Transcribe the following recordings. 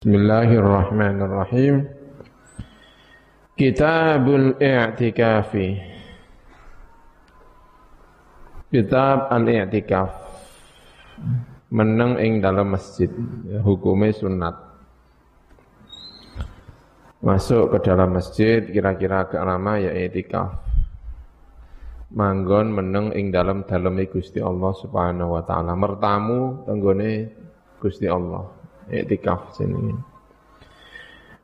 Bismillahirrahmanirrahim. Kitabul I'tikafi. Kitab Al-I'tikaf. Meneng ing dalam masjid, hukumnya sunat. Masuk ke dalam masjid kira-kira agak lama ya i'tikaf. Manggon meneng ing dalam daleme Gusti Allah Subhanahu wa taala. Mertamu tenggone Gusti Allah i'tikaf sini.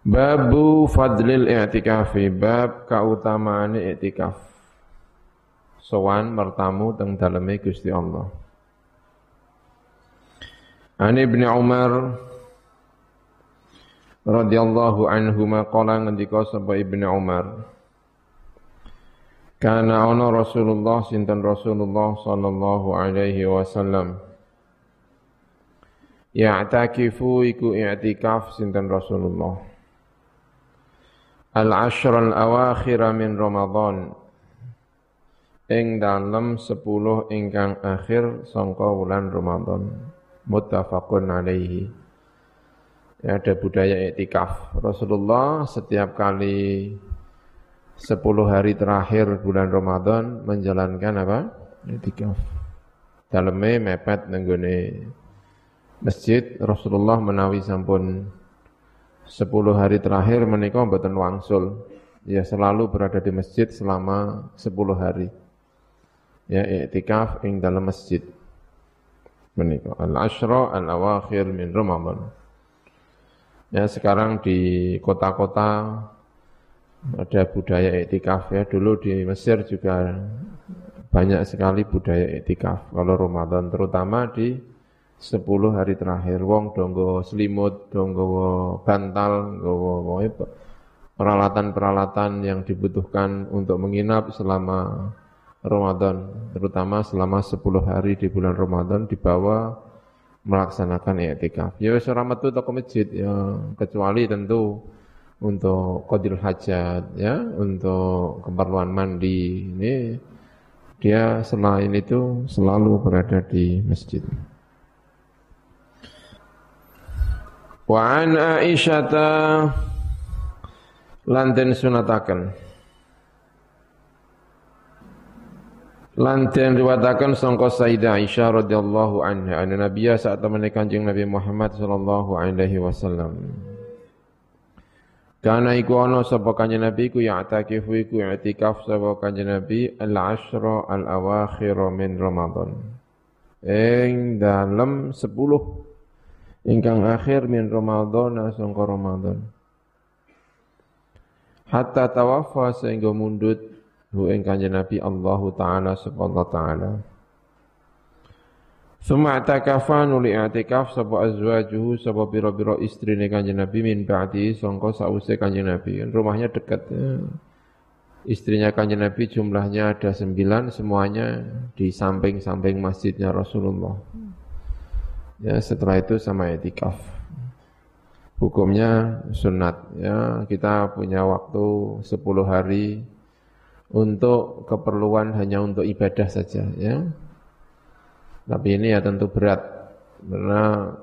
Babu fadlil i'tikafi, bab kautamaan i'tikaf. Sowan mertamu teng daleme Gusti Allah. Ani Ibnu Umar radhiyallahu anhu maqala ngendika sapa Ibnu Umar Kana ana Rasulullah sinten Rasulullah sallallahu alaihi wasallam Ya'takifu iku i'tikaf sinten Rasulullah. Al-ashra al-awakhir min Ramadan. Ing dalem 10 ingkang akhir sangka wulan Ramadan. Muttafaqun alaihi. Ya, ada budaya i'tikaf. Rasulullah setiap kali 10 hari terakhir bulan Ramadan menjalankan apa? I'tikaf. Daleme mepet nenggone masjid Rasulullah menawi sampun 10 hari terakhir menikah mboten wangsul. Ya selalu berada di masjid selama 10 hari. Ya i'tikaf ing dalam masjid. Menikah al-asyra al-awakhir min Ramadan. Ya sekarang di kota-kota ada budaya iktikaf ya. Dulu di Mesir juga banyak sekali budaya iktikaf kalau Ramadan terutama di sepuluh hari terakhir wong donggo selimut donggo bantal nggawa peralatan-peralatan yang dibutuhkan untuk menginap selama Ramadan terutama selama 10 hari di bulan Ramadan dibawa melaksanakan i'tikaf. Ya wis ora ke masjid ya kecuali tentu untuk qadil hajat ya, untuk keperluan mandi. Ini dia selain itu selalu berada di masjid. Wa an Aisyata lanten sunataken. Lanten riwayataken sangka Sayyidah Aisyah radhiyallahu anha anna Nabiya saat temene Kanjeng Nabi Muhammad sallallahu alaihi wasallam. Karena iku ana sapa Kanjeng Nabi ku ya atakifu iku i'tikaf sapa Kanjeng Nabi al-ashra al-awakhir min Ramadan. Ing dalem 10 ingkang akhir min Ramadan sangka Ramadan. Hatta tawaffa sehingga mundut hu ing kanjeng Nabi Allah taala subhanahu taala. Suma atakafa nuli atikaf sapa azwajuhu sapa biro-biro istrine kanjeng Nabi min ba'di sangka sause kanjeng Nabi. Rumahnya dekat ya. Istrinya kanjeng Nabi jumlahnya ada sembilan semuanya di samping-samping masjidnya Rasulullah Ya, setelah itu sama etikaf. Hukumnya sunat. Ya, kita punya waktu 10 hari untuk keperluan hanya untuk ibadah saja. Ya. Tapi ini ya tentu berat karena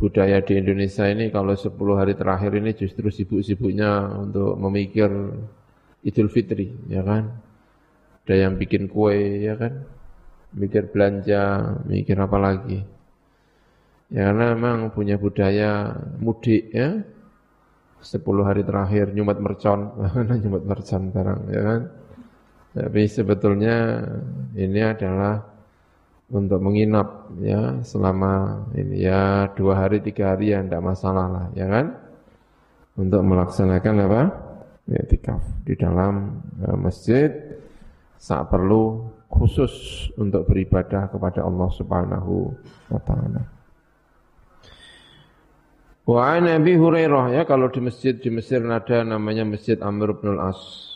budaya di Indonesia ini kalau 10 hari terakhir ini justru sibuk-sibuknya untuk memikir Idul Fitri, ya kan? Ada yang bikin kue, ya kan? Mikir belanja, mikir apa lagi. Ya karena memang punya budaya mudik ya. Sepuluh hari terakhir nyumat mercon, nyumat mercon barang ya kan. Tapi sebetulnya ini adalah untuk menginap ya selama ini ya dua hari tiga hari ya tidak masalah lah ya kan untuk melaksanakan apa ya di dalam uh, masjid saat perlu khusus untuk beribadah kepada Allah Subhanahu wa taala. Wa an Abi Hurairah ya kalau di masjid di Mesir ada namanya Masjid Amr bin As.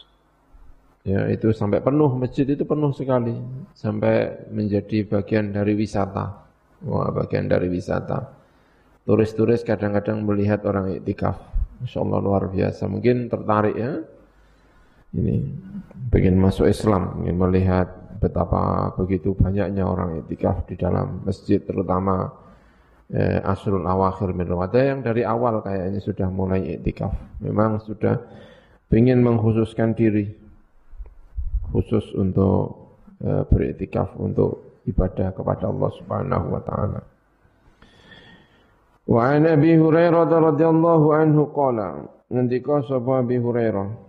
Ya, itu sampai penuh masjid itu penuh sekali sampai menjadi bagian dari wisata. Wah, bagian dari wisata. Turis-turis kadang-kadang melihat orang iktikaf. Masya Allah luar biasa. Mungkin tertarik ya. Ini ingin masuk Islam, ingin melihat betapa begitu banyaknya orang itikaf di dalam masjid terutama eh, asrul awakhir min Ramadan yang dari awal kayaknya sudah mulai iktikaf. Memang sudah ingin mengkhususkan diri khusus untuk eh, beriktikaf untuk ibadah kepada Allah Subhanahu wa taala. Wa an Abi Hurairah radhiyallahu anhu qala ngendika sapa Abi Hurairah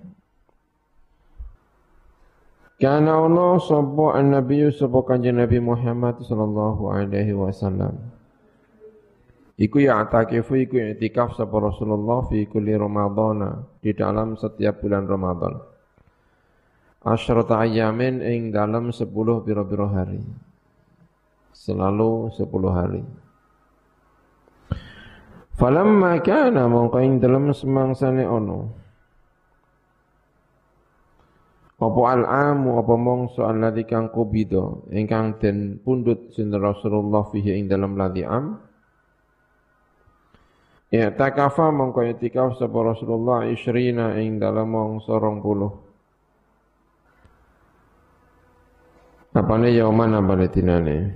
Kana ono sapa an-nabiy sapa kanjeng Nabi Muhammad sallallahu alaihi wasallam Iku ya atakifu iku i'tikaf sapa Rasulullah fi kulli Ramadhana di dalam setiap bulan Ramadan. Asyrata ayyamin ing dalam 10 pira-pira hari. Selalu 10 hari. Falamma kana mongko ing dalam semangsane ono. Apa al-amu apa mongso alladzi kang kubida ingkang den pundhut sinten Rasulullah fihi ing dalam ladzi am Ya takafa mongko itikaf sapa Rasulullah isrina ing dalam mangsa 20. Apane yauman apane dinane?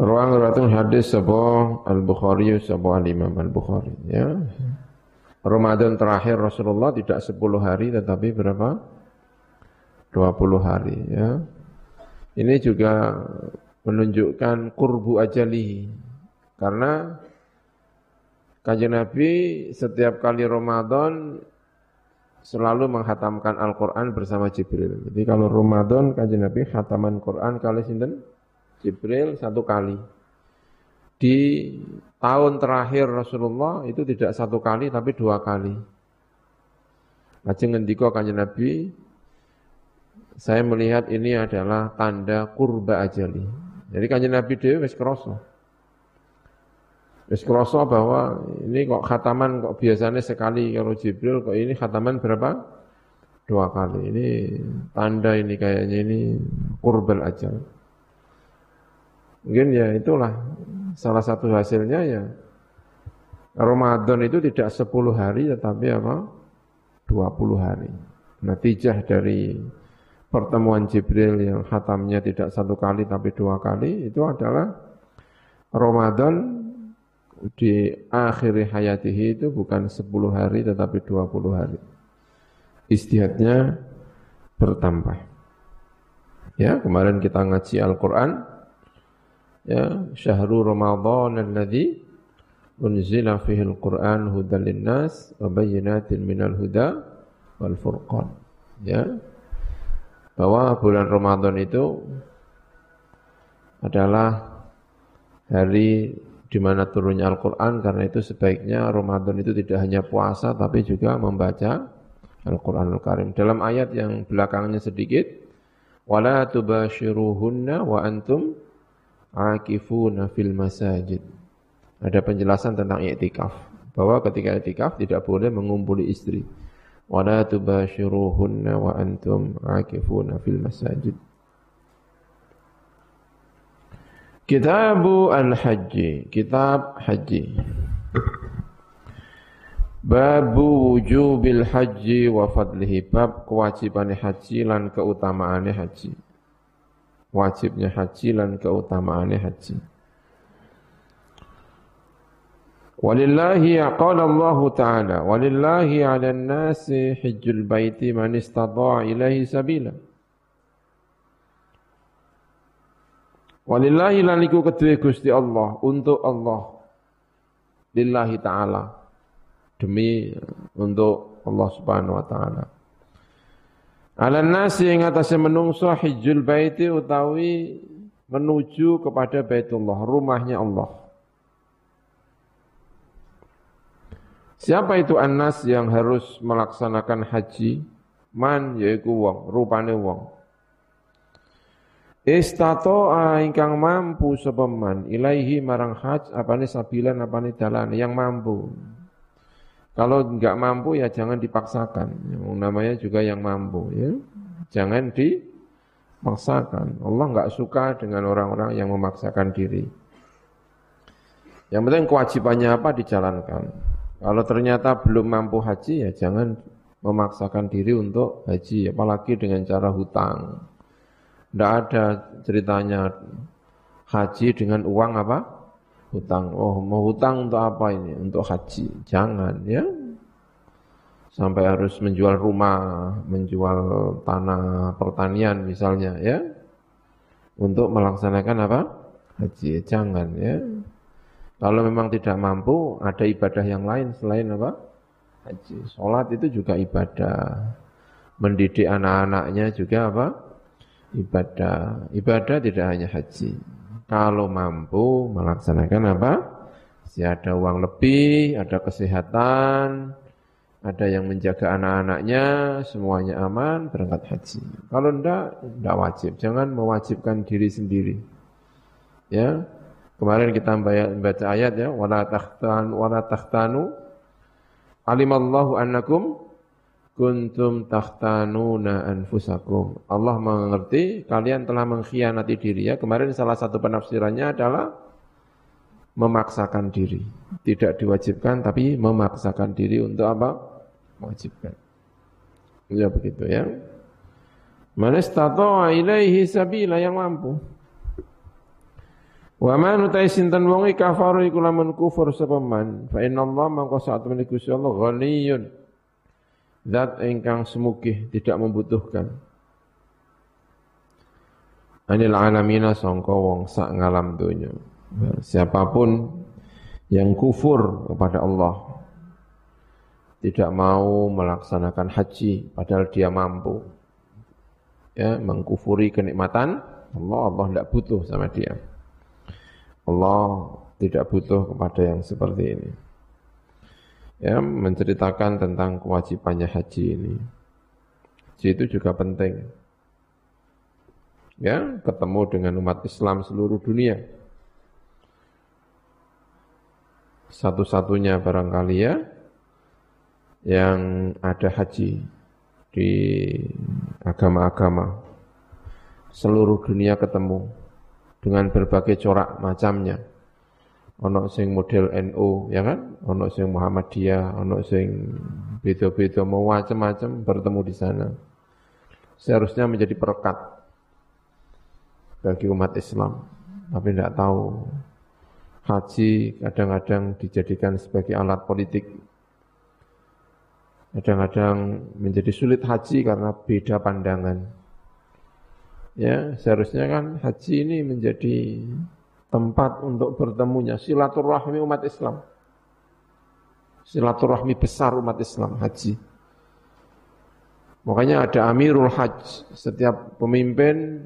Ruang ratun hadis sapa Al-Bukhari sapa Al-Imam Al-Bukhari ya. Ramadan terakhir Rasulullah tidak 10 hari tetapi berapa? 20 hari ya. Ini juga menunjukkan kurbu ajalihi. Karena kajian Nabi setiap kali Ramadan selalu menghatamkan Al-Quran bersama Jibril. Jadi kalau Ramadan kajian Nabi khataman Quran kali sinten? Jibril satu kali. Di tahun terakhir Rasulullah itu tidak satu kali tapi dua kali. Lajeng ngendika kanjeng Nabi, saya melihat ini adalah tanda kurba ajali. Jadi kanjeng Nabi Dewi wis krasa. Wis krasa bahwa ini kok khataman kok biasanya sekali kalau Jibril kok ini khataman berapa? Dua kali. Ini tanda ini kayaknya ini kurbal ajal. Mungkin ya itulah salah satu hasilnya ya Ramadan itu tidak 10 hari tetapi apa? 20 hari. Natijah dari pertemuan Jibril yang khatamnya tidak satu kali tapi dua kali itu adalah Ramadan di akhir hayatihi itu bukan 10 hari tetapi 20 hari. Istihadnya bertambah. Ya, kemarin kita ngaji Al-Qur'an ya, syahrul Ramadan alladzi unzila fihi al-Qur'an hudan linnas wa bayyinatin minal huda wal furqan. Ya, bahwa bulan Ramadan itu adalah hari di mana turunnya Al-Quran karena itu sebaiknya Ramadan itu tidak hanya puasa tapi juga membaca Al-Quran Al-Karim. Dalam ayat yang belakangnya sedikit, wala tubashiruhunna wa antum akifuna fil masajid. Ada penjelasan tentang i'tikaf bahwa ketika i'tikaf tidak boleh mengumpuli istri wala tubashiruhunna wa antum akifuna fil masajid Kitabu al-Haji, kitab haji. Babu wujubil haji wa fadlihi, bab kewajiban haji lan keutamaane haji. Wajibnya haji lan keutamaane haji. Walillahi qala Allah Ta'ala Walillahi 'alan nasi hajjul baiti man istata'a ilaihi sabila Walillahi laniku kedua Gusti Allah untuk Allah lillahi taala demi untuk Allah Subhanahu wa taala Alan nasi yang atasnya menungso hijjul baiti utawi menuju kepada Baitullah rumahnya Allah Siapa itu Anas yang harus melaksanakan haji? Man yaiku wong, rupane wong. Istato ingkang mampu sepeman ilaihi marang haj apane sabilan apane dalan yang mampu. Kalau enggak mampu ya jangan dipaksakan. Namanya juga yang mampu ya. Jangan dipaksakan. Allah enggak suka dengan orang-orang yang memaksakan diri. Yang penting kewajibannya apa dijalankan. Kalau ternyata belum mampu haji ya jangan memaksakan diri untuk haji, apalagi dengan cara hutang. Tidak ada ceritanya haji dengan uang apa? Hutang. Oh, mau hutang untuk apa ini? Untuk haji. Jangan ya. Sampai harus menjual rumah, menjual tanah pertanian misalnya ya. Untuk melaksanakan apa? Haji. Jangan ya. Kalau memang tidak mampu, ada ibadah yang lain selain apa? Haji. Sholat itu juga ibadah. Mendidik anak-anaknya juga apa? ibadah. Ibadah tidak hanya haji. Kalau mampu melaksanakan apa? Si ada uang lebih, ada kesehatan, ada yang menjaga anak-anaknya, semuanya aman, berangkat haji. Kalau enggak, enggak wajib. Jangan mewajibkan diri sendiri. Ya, kemarin kita baca ayat ya, wala tahtanu wala tahtanu alimallahu annakum kuntum takhtanuna anfusakum. Allah mengerti kalian telah mengkhianati diri ya. Kemarin salah satu penafsirannya adalah memaksakan diri. Tidak diwajibkan tapi memaksakan diri untuk apa? Mewajibkan. Ya begitu ya. Man istata'a ilaihi sabila yang mampu. Wa man utai sinten wong kafaru iku lamun kufur sapa man. Fa inna Allah mangko saat menika Allah ghaniyun Zat ingkang semukih tidak membutuhkan. Anil alamina sangka wong sak ngalam dunya. Siapa pun yang kufur kepada Allah tidak mau melaksanakan haji padahal dia mampu ya mengkufuri kenikmatan Allah Allah tidak butuh sama dia Allah tidak butuh kepada yang seperti ini ya menceritakan tentang kewajibannya haji ini. Haji itu juga penting. Ya, ketemu dengan umat Islam seluruh dunia. Satu-satunya barangkali ya yang ada haji di agama-agama seluruh dunia ketemu dengan berbagai corak macamnya ono sing model NU ya kan? Ono sing Muhammadiyah ono sing beda-beda mau macam-macam bertemu di sana. Seharusnya menjadi perekat bagi umat Islam. Tapi tidak tahu. Haji kadang-kadang dijadikan sebagai alat politik. Kadang-kadang menjadi sulit haji karena beda pandangan. Ya seharusnya kan haji ini menjadi tempat untuk bertemunya silaturahmi umat Islam. Silaturahmi besar umat Islam, haji. Makanya ada Amirul Hajj. Setiap pemimpin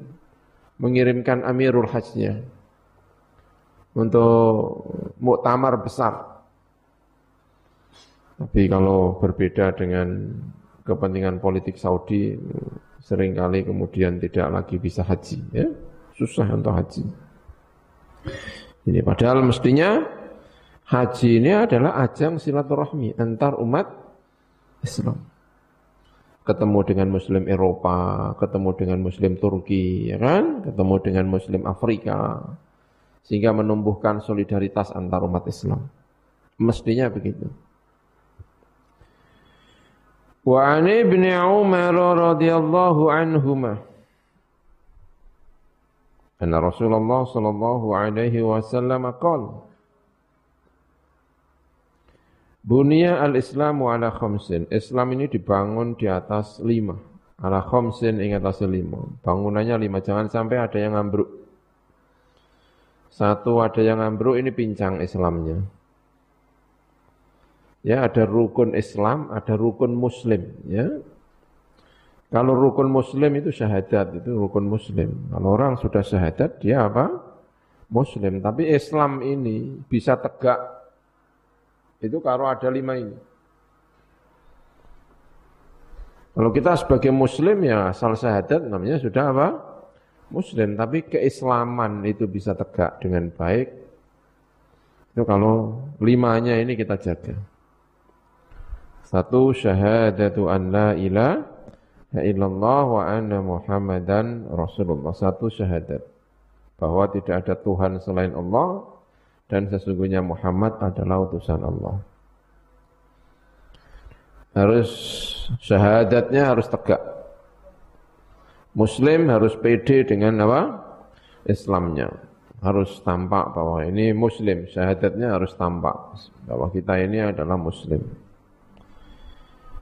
mengirimkan Amirul Hajjnya untuk muktamar besar. Tapi kalau berbeda dengan kepentingan politik Saudi, sering kali kemudian tidak lagi bisa haji. Ya? Susah untuk haji. Ini padahal mestinya haji ini adalah ajang silaturahmi antar umat Islam. Ketemu dengan muslim Eropa, ketemu dengan muslim Turki, ya kan? Ketemu dengan muslim Afrika. Sehingga menumbuhkan solidaritas antar umat Islam. Mestinya begitu. Wa ani ibn Umar radhiyallahu anhumah Anna Rasulullah sallallahu alaihi wasallam qala Bunia al-Islamu ala khamsin. Islam ini dibangun di atas lima. Ala khamsin ing atas lima. Bangunannya lima. Jangan sampai ada yang ambruk. Satu ada yang ambruk ini pincang Islamnya. Ya, ada rukun Islam, ada rukun Muslim. Ya, kalau rukun muslim itu syahadat, itu rukun muslim. Kalau orang sudah syahadat, dia apa? Muslim. Tapi Islam ini bisa tegak. Itu kalau ada lima ini. Kalau kita sebagai muslim ya asal syahadat namanya sudah apa? Muslim. Tapi keislaman itu bisa tegak dengan baik. Itu kalau limanya ini kita jaga. Satu syahadatu an la ilah illallah wa anna Muhammadan Rasulullah. Satu syahadat bahwa tidak ada Tuhan selain Allah dan sesungguhnya Muhammad adalah utusan Allah. Harus syahadatnya harus tegak. Muslim harus pede dengan apa? Islamnya. Harus tampak bahwa ini Muslim. Syahadatnya harus tampak bahwa kita ini adalah Muslim.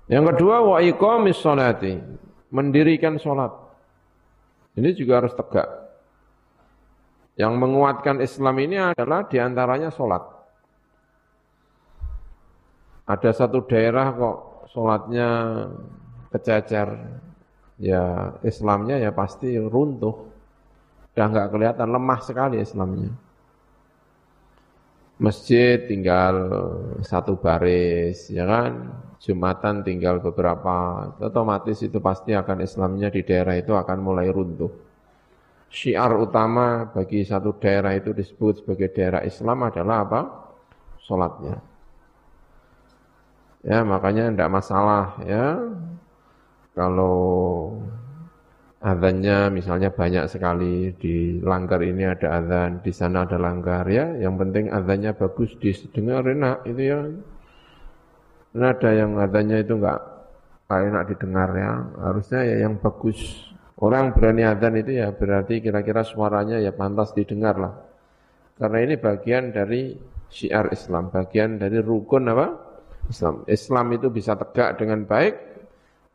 Yang kedua, wa iqamis sholati. Mendirikan sholat. Ini juga harus tegak. Yang menguatkan Islam ini adalah di antaranya sholat. Ada satu daerah kok sholatnya kececer, ya Islamnya ya pasti runtuh. Udah nggak kelihatan, lemah sekali Islamnya. Masjid tinggal satu baris, ya kan? Jumatan tinggal beberapa, otomatis itu pasti akan Islamnya di daerah itu akan mulai runtuh. Syiar utama bagi satu daerah itu disebut sebagai daerah Islam adalah apa? Sholatnya. Ya, makanya tidak masalah ya. Kalau azannya misalnya banyak sekali di langgar ini ada azan, di sana ada langgar ya. Yang penting azannya bagus didengar enak itu ya. Karena ada yang azannya itu enggak enak didengar ya. Harusnya ya yang bagus. Orang berani azan itu ya berarti kira-kira suaranya ya pantas didengar lah. Karena ini bagian dari syiar Islam, bagian dari rukun apa? Islam. Islam itu bisa tegak dengan baik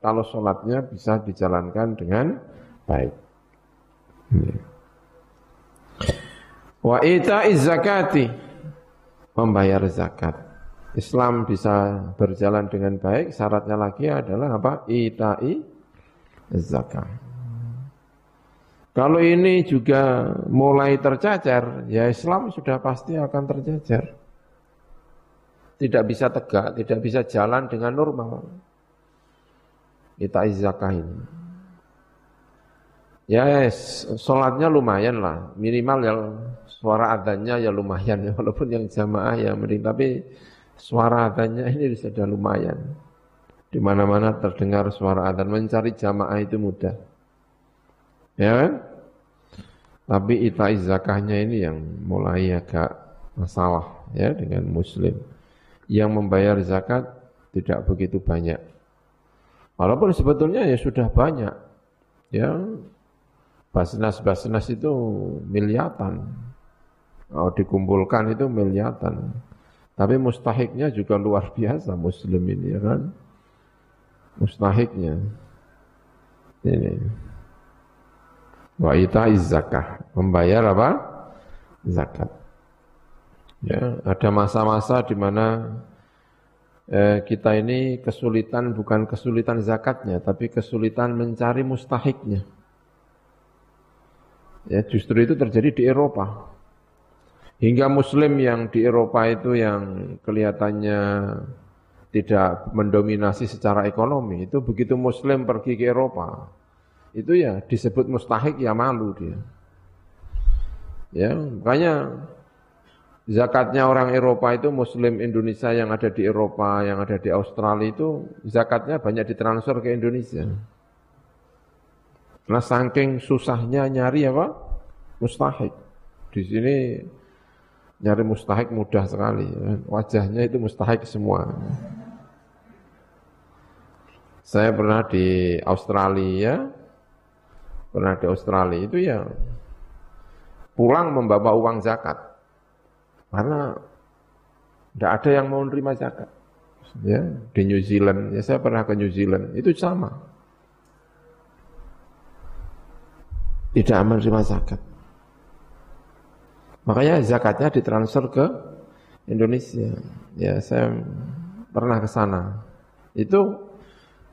kalau sholatnya bisa dijalankan dengan baik. Wa ita'iz zakati membayar zakat. Islam bisa berjalan dengan baik, syaratnya lagi adalah apa? Ita'i zakat. Kalau ini juga mulai tercacar, ya Islam sudah pasti akan tercacar tidak bisa tegak, tidak bisa jalan dengan normal. Kita zakah ini. Ya, yes, sholatnya lumayan lah, minimal yang suara adanya ya lumayan ya, walaupun yang jamaah ya mending, tapi suara adanya ini sudah lumayan. Di mana-mana terdengar suara adzan, mencari jamaah itu mudah. Ya kan? Tapi itai zakahnya ini yang mulai agak masalah ya dengan muslim yang membayar zakat tidak begitu banyak. Walaupun sebetulnya ya sudah banyak. Ya, basnas-basnas itu miliatan. Kalau dikumpulkan itu miliatan. Tapi mustahiknya juga luar biasa muslim ini ya kan. Mustahiknya. Ini. Wa ita'iz zakah. Membayar apa? Zakat. Ya, ada masa-masa di mana eh, kita ini kesulitan bukan kesulitan zakatnya, tapi kesulitan mencari mustahiknya. Ya, justru itu terjadi di Eropa. Hingga Muslim yang di Eropa itu yang kelihatannya tidak mendominasi secara ekonomi, itu begitu Muslim pergi ke Eropa, itu ya disebut mustahik ya malu dia. Ya, makanya zakatnya orang Eropa itu Muslim Indonesia yang ada di Eropa, yang ada di Australia itu zakatnya banyak ditransfer ke Indonesia. Nah saking susahnya nyari apa? Mustahik. Di sini nyari mustahik mudah sekali. Wajahnya itu mustahik semua. Saya pernah di Australia, pernah di Australia itu ya pulang membawa uang zakat. Karena tidak ada yang mau menerima zakat. Ya, di New Zealand, ya saya pernah ke New Zealand, itu sama. Tidak menerima zakat. Makanya zakatnya ditransfer ke Indonesia. Ya, saya pernah ke sana. Itu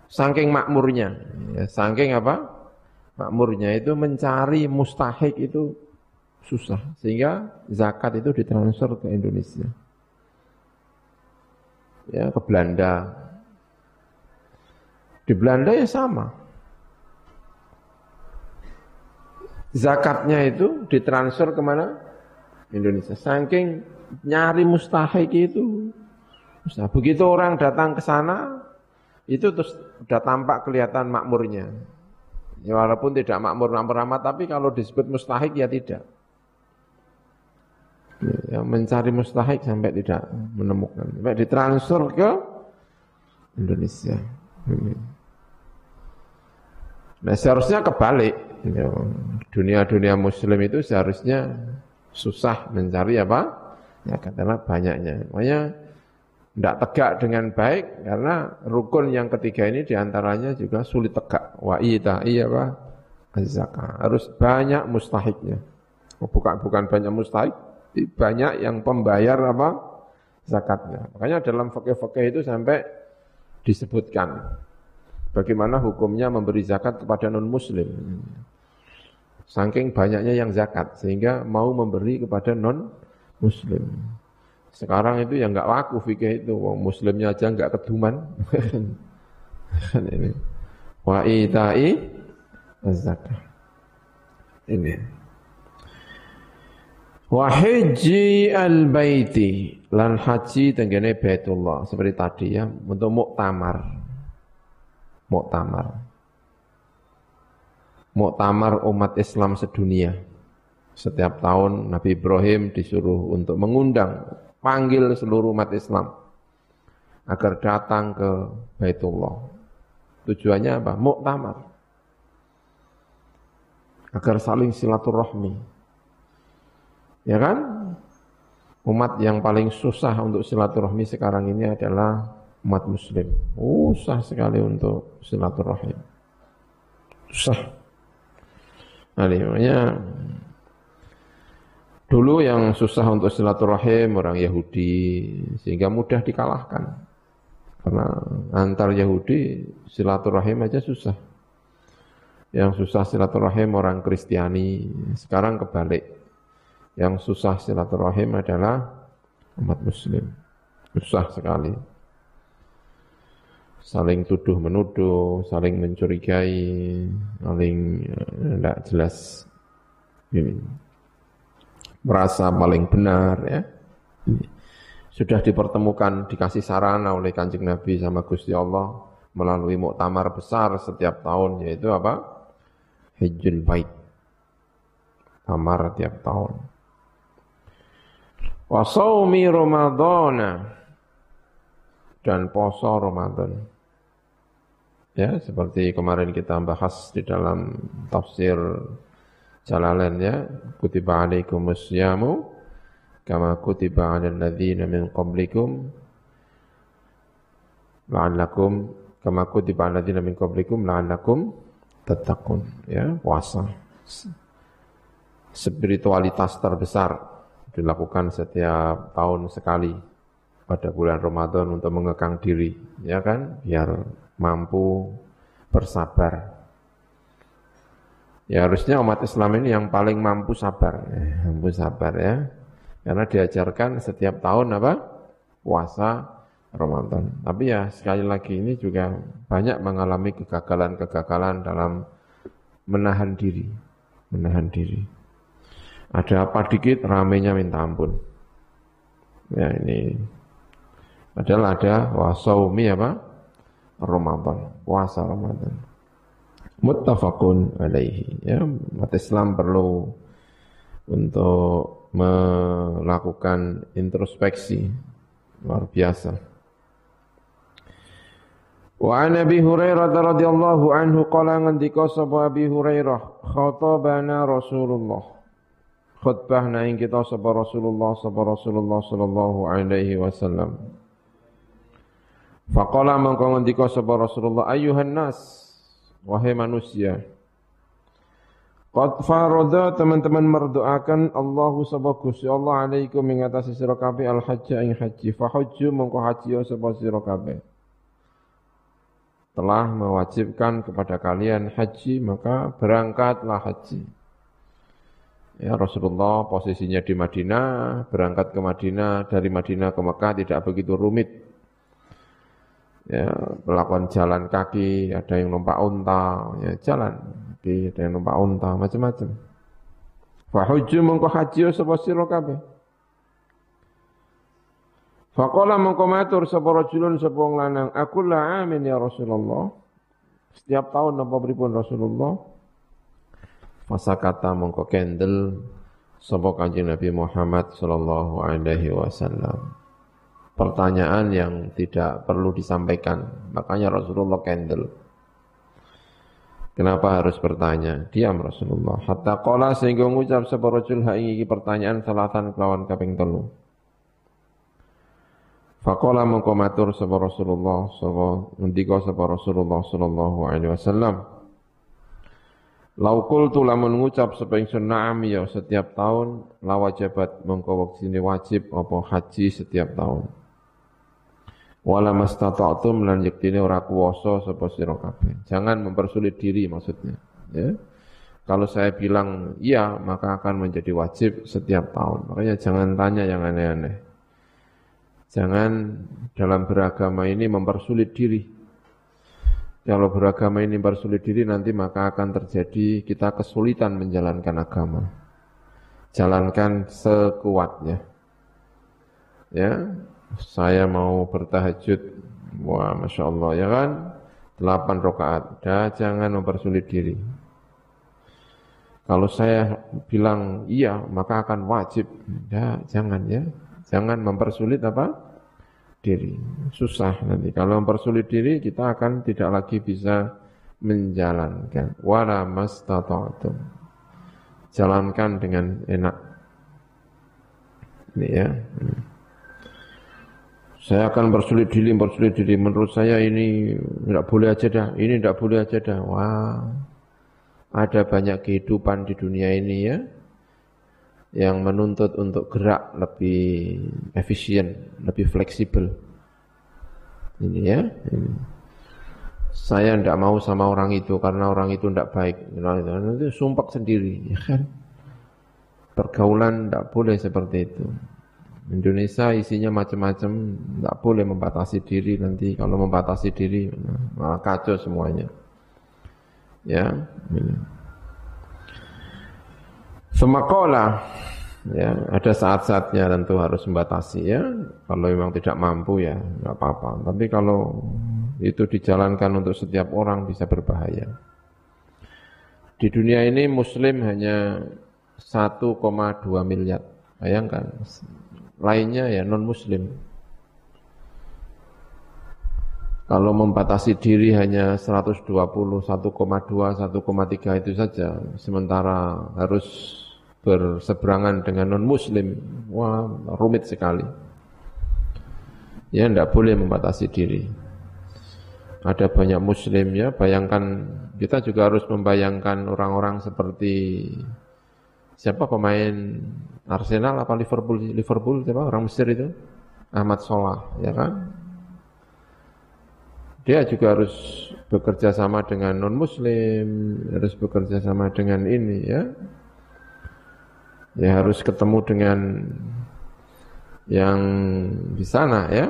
saking makmurnya, ya, saking apa? Makmurnya itu mencari mustahik itu susah sehingga zakat itu ditransfer ke Indonesia ya ke Belanda di Belanda ya sama zakatnya itu ditransfer ke mana? Indonesia. Saking nyari mustahik itu. Nah, begitu orang datang ke sana itu terus sudah tampak kelihatan makmurnya. Ya, walaupun tidak makmur-makmur amat tapi kalau disebut mustahik ya tidak. Ya, mencari mustahik sampai tidak menemukan, sampai ditransfer ke Indonesia. Nah seharusnya kebalik. Ya, dunia-dunia muslim itu seharusnya susah mencari apa? Ya katakanlah banyaknya. Makanya tidak tegak dengan baik karena rukun yang ketiga ini di antaranya juga sulit tegak. Wa iya apa? Zakat. Harus banyak mustahiknya. Oh, bukan bukan banyak mustahik, banyak yang pembayar apa? zakatnya. Makanya dalam fakih-fakih itu sampai disebutkan bagaimana hukumnya memberi zakat kepada non muslim. Saking banyaknya yang zakat sehingga mau memberi kepada non muslim. Sekarang itu yang enggak laku fikih itu, wong muslimnya aja enggak keduman. Ini. Wa itai zakat. Ini. Wa haji al-baiti lan haji tenggene Baitullah seperti tadi ya untuk muktamar. Muktamar. Muktamar umat Islam sedunia. Setiap tahun Nabi Ibrahim disuruh untuk mengundang panggil seluruh umat Islam agar datang ke Baitullah. Tujuannya apa? Muktamar. Agar saling silaturahmi Ya kan? Umat yang paling susah untuk silaturahmi sekarang ini adalah umat muslim. Susah sekali untuk silaturahim. Susah. Nah, makanya dulu yang susah untuk silaturahim orang Yahudi sehingga mudah dikalahkan. Karena antar Yahudi silaturahim aja susah. Yang susah silaturahim orang Kristiani, sekarang kebalik yang susah silaturahim adalah umat muslim. Susah sekali. Saling tuduh menuduh, saling mencurigai, saling tidak eh, jelas ini. Merasa paling benar ya. Sudah dipertemukan, dikasih sarana oleh kanjeng Nabi sama Gusti Allah melalui muktamar besar setiap tahun yaitu apa? Hijjul Bait. Tamar tiap tahun wa saumi dan poso Ramadan. Ya, seperti kemarin kita bahas di dalam tafsir Jalalain ya, kutiba alaikumus syamu kama kutiba 'alal ladzina min qablikum la'allakum kama kutiba 'alal ladzina min qablikum la'allakum tattaqun ya, puasa. Spiritualitas terbesar dilakukan setiap tahun sekali pada bulan Ramadan untuk mengekang diri, ya kan? Biar mampu bersabar. Ya harusnya umat Islam ini yang paling mampu sabar, eh, mampu sabar ya. Karena diajarkan setiap tahun apa? Puasa Ramadan. Tapi ya sekali lagi ini juga banyak mengalami kegagalan-kegagalan dalam menahan diri, menahan diri. Ada apa dikit ramenya minta ampun. Ya ini. Padahal ada wasaumi apa? Ramadan, puasa Ramadan. Muttafaqun alaihi. Ya, umat Islam perlu untuk melakukan introspeksi luar biasa. Wa an Abi Hurairah radhiyallahu anhu qala ngendika sapa Abi Hurairah khatabana Rasulullah khutbah naing kita sapa Rasulullah sapa Rasulullah sallallahu alaihi wasallam. Faqala mangko ngendika sapa Rasulullah ayuhan nas wahai manusia. Qad farada teman-teman merdoakan Allahu sapa Gusti Allah alaikum ing atase sira kabeh al hajja ing haji. Fa hajju mongko haji sapa sira kabeh. Telah mewajibkan kepada kalian haji maka berangkatlah haji. Ya, Rasulullah posisinya di Madinah, berangkat ke Madinah, dari Madinah ke Mekah tidak begitu rumit. Ya, melakukan jalan kaki, ada yang numpak unta, ya jalan, ada yang numpak unta, macam-macam. Fahujju mengko haji sapa sira kabeh. Faqala mengko matur sapa rajulun sapa lanang, aku la amin ya Rasulullah. Setiap tahun napa pripun Rasulullah? Masa kata mongko kendel sapa Kanjeng Nabi Muhammad sallallahu alaihi wasallam. Pertanyaan yang tidak perlu disampaikan, makanya Rasulullah kendel. Kenapa harus bertanya? Diam Rasulullah. Hatta qala sehingga ngucap sapa rajul ha iki pertanyaan salatan kelawan kaping telu. Faqala mengko matur sapa Rasulullah sapa ngendika sapa Rasulullah sallallahu alaihi wasallam. Laukul tu lamun ngucap sapa ya setiap tahun la wajibat mengko wajib apa haji setiap tahun wala mastata'tum lan yektine ora kuwasa sapa sira kabeh. Jangan mempersulit diri maksudnya, ya. Kalau saya bilang iya, maka akan menjadi wajib setiap tahun. Makanya jangan tanya yang aneh-aneh. Jangan dalam beragama ini mempersulit diri. Kalau beragama ini mempersulit diri nanti maka akan terjadi kita kesulitan menjalankan agama. Jalankan sekuatnya. Ya, saya mau bertahajud, wah masya Allah ya kan, delapan rakaat, dah jangan mempersulit diri. Kalau saya bilang iya, maka akan wajib. Ya, jangan ya. Jangan mempersulit apa? Diri. Susah nanti. Kalau mempersulit diri, kita akan tidak lagi bisa menjalankan. Wala mastata'tum. Jalankan dengan enak. Ini ya. Hmm. Saya akan bersulit diri, bersulit diri. Menurut saya ini tidak boleh aja dah, ini tidak boleh aja dah. Wah, ada banyak kehidupan di dunia ini ya, yang menuntut untuk gerak lebih efisien, lebih fleksibel. Ini ya, ini. Saya tidak mau sama orang itu karena orang itu tidak baik. Nanti sumpah sendiri, ya kan? Pergaulan tidak boleh seperti itu. Indonesia isinya macam-macam, tidak boleh membatasi diri nanti. Kalau membatasi diri, malah kacau semuanya. Ya, ini. Semakola, ya ada saat-saatnya tentu harus membatasi ya. Kalau memang tidak mampu ya, nggak apa-apa. Tapi kalau itu dijalankan untuk setiap orang bisa berbahaya. Di dunia ini Muslim hanya 1,2 miliar. Bayangkan, lainnya ya non muslim. Kalau membatasi diri hanya 120, 1,2, 1,3 itu saja, sementara harus berseberangan dengan non muslim, wah rumit sekali. Ya tidak boleh membatasi diri. Ada banyak muslim ya, bayangkan kita juga harus membayangkan orang-orang seperti siapa pemain Arsenal apa Liverpool? Liverpool siapa? Orang Mesir itu? Ahmad Salah ya kan? Dia juga harus bekerja sama dengan non muslim harus bekerja sama dengan ini ya. Ya harus ketemu dengan yang di sana ya.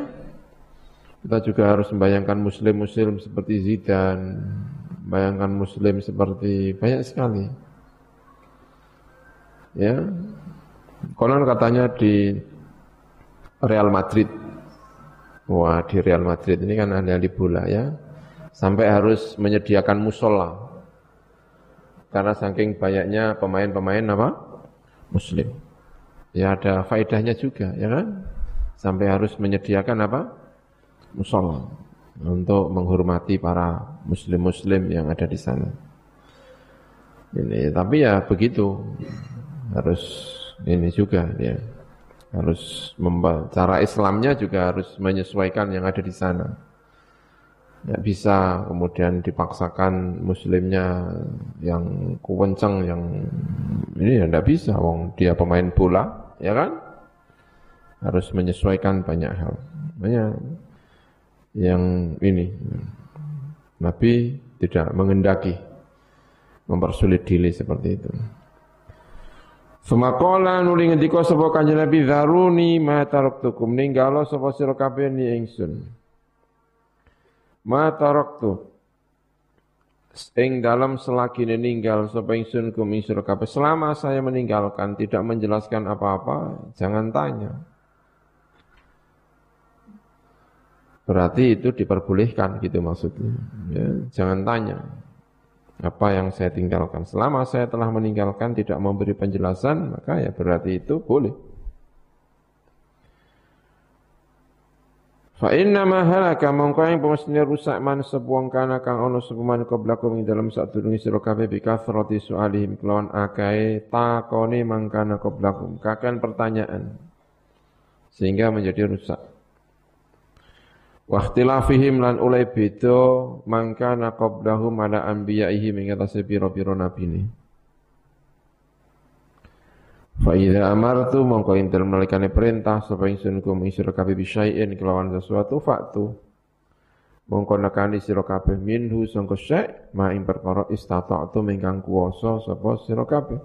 Kita juga harus membayangkan muslim-muslim seperti Zidane bayangkan muslim seperti banyak sekali Ya. Konon katanya di Real Madrid. Wah, di Real Madrid ini kan ada di bola ya. Sampai harus menyediakan musola. Karena saking banyaknya pemain-pemain apa? Muslim. Ya ada faedahnya juga, ya kan? Sampai harus menyediakan apa? Musola untuk menghormati para muslim-muslim yang ada di sana. Ini, tapi ya begitu harus ini juga ya harus cara Islamnya juga harus menyesuaikan yang ada di sana. Ya bisa kemudian dipaksakan muslimnya yang kuwenceng yang ini ya tidak bisa. Wong dia pemain bola ya kan? Harus menyesuaikan banyak hal. Banyak yang ini. Nabi tidak mengendaki mempersulit diri seperti itu. Semakola nuli ngendika sapa Kanjeng Nabi zaruni ma taraktukum ninggalo sapa sira kabeh ni ingsun. Ma taraktu ing dalam selagi ninggal sapa ingsun kum sira selama saya meninggalkan tidak menjelaskan apa-apa jangan tanya. Berarti itu diperbolehkan gitu maksudnya. Ya, jangan tanya apa yang saya tinggalkan. Selama saya telah meninggalkan tidak memberi penjelasan, maka ya berarti itu boleh. Fa inna ma halaka mongko ing pemestine rusak man sebuang kana kang ana sapa man qablakum ing dalem sadurunge sira kabeh bi kathrati su'alihim kelawan akae takone mangkana qablakum kakan pertanyaan sehingga menjadi rusak. Wa ikhtilafihim lan ulai beda mangkana qablahum ala anbiya'ihim ing atase pira-pira nabine. Fa idza amartu mongko intel nalikane perintah sapa ingsun kum ing sira kabeh bisyai'in kelawan sesuatu faktu. Mongko nekani sira kabeh minhu sangka syai' ma ing perkara istata'tu mingkang kuwasa sapa sira kabeh.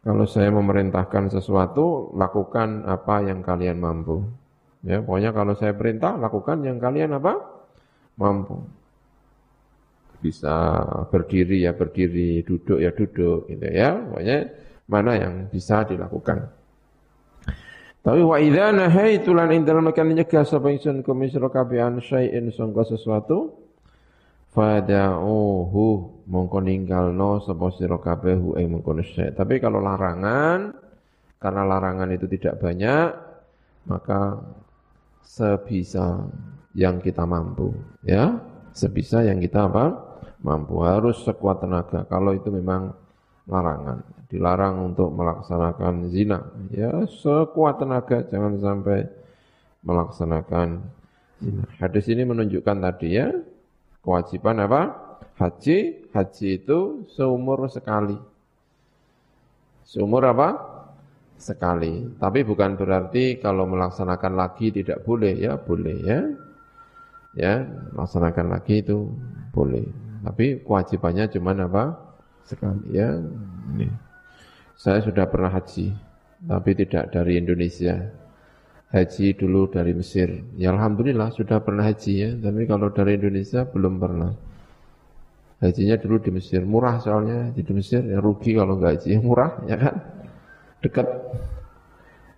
Kalau saya memerintahkan sesuatu, lakukan apa yang kalian mampu. Ya, pokoknya kalau saya perintah, lakukan yang kalian apa? Mampu. Bisa berdiri ya berdiri, duduk ya duduk gitu ya. Pokoknya mana yang bisa dilakukan. Tapi wa idza nahaitu lan ing dalem kan nyegah sapa ingsun kum sira kabeh an syai'in sangka sesuatu fada'uhu mongko ninggalno sapa sira kabeh ing mengkono syai'. Tapi kalau larangan karena larangan itu tidak banyak maka sebisa yang kita mampu ya sebisa yang kita apa mampu harus sekuat tenaga kalau itu memang larangan dilarang untuk melaksanakan zina. Ya, sekuat tenaga jangan sampai melaksanakan zina. Hadis ini menunjukkan tadi ya, kewajiban apa? Haji, haji itu seumur sekali. Seumur apa? Sekali. Tapi bukan berarti kalau melaksanakan lagi tidak boleh ya, boleh ya. Ya, melaksanakan lagi itu boleh. Tapi kewajibannya cuma apa? Sekali ya. Ini. Saya sudah pernah haji, tapi tidak dari Indonesia. Haji dulu dari Mesir. Ya Alhamdulillah sudah pernah haji ya, tapi kalau dari Indonesia belum pernah. Hajinya dulu di Mesir, murah soalnya di Mesir, ya rugi kalau nggak haji, murah ya kan? Dekat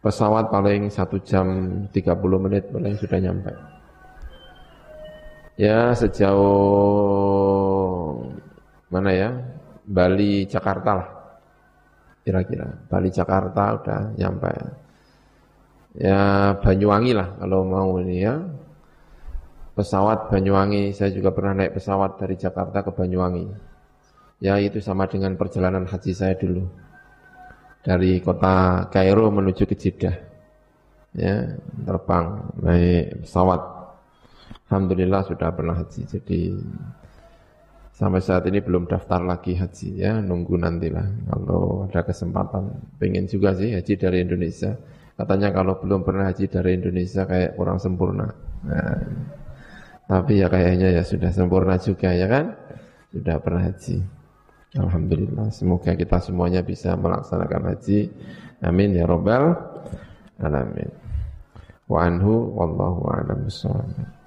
pesawat paling satu jam 30 menit paling sudah nyampe. Ya sejauh mana ya? Bali Jakarta lah kira-kira. Bali Jakarta udah nyampe. Ya Banyuwangi lah kalau mau ini ya. Pesawat Banyuwangi, saya juga pernah naik pesawat dari Jakarta ke Banyuwangi. Ya itu sama dengan perjalanan haji saya dulu. Dari kota Kairo menuju ke Jeddah. Ya, terbang naik pesawat. Alhamdulillah sudah pernah haji. Jadi Sampai saat ini belum daftar lagi haji ya, nunggu nantilah kalau ada kesempatan. Pengen juga sih haji dari Indonesia. Katanya kalau belum pernah haji dari Indonesia kayak kurang sempurna. Nah, tapi ya kayaknya ya sudah sempurna juga ya kan? Sudah pernah haji. Alhamdulillah. Semoga kita semuanya bisa melaksanakan haji. Amin ya robbal alamin. Wa anhu wallahu a'lam bishawab.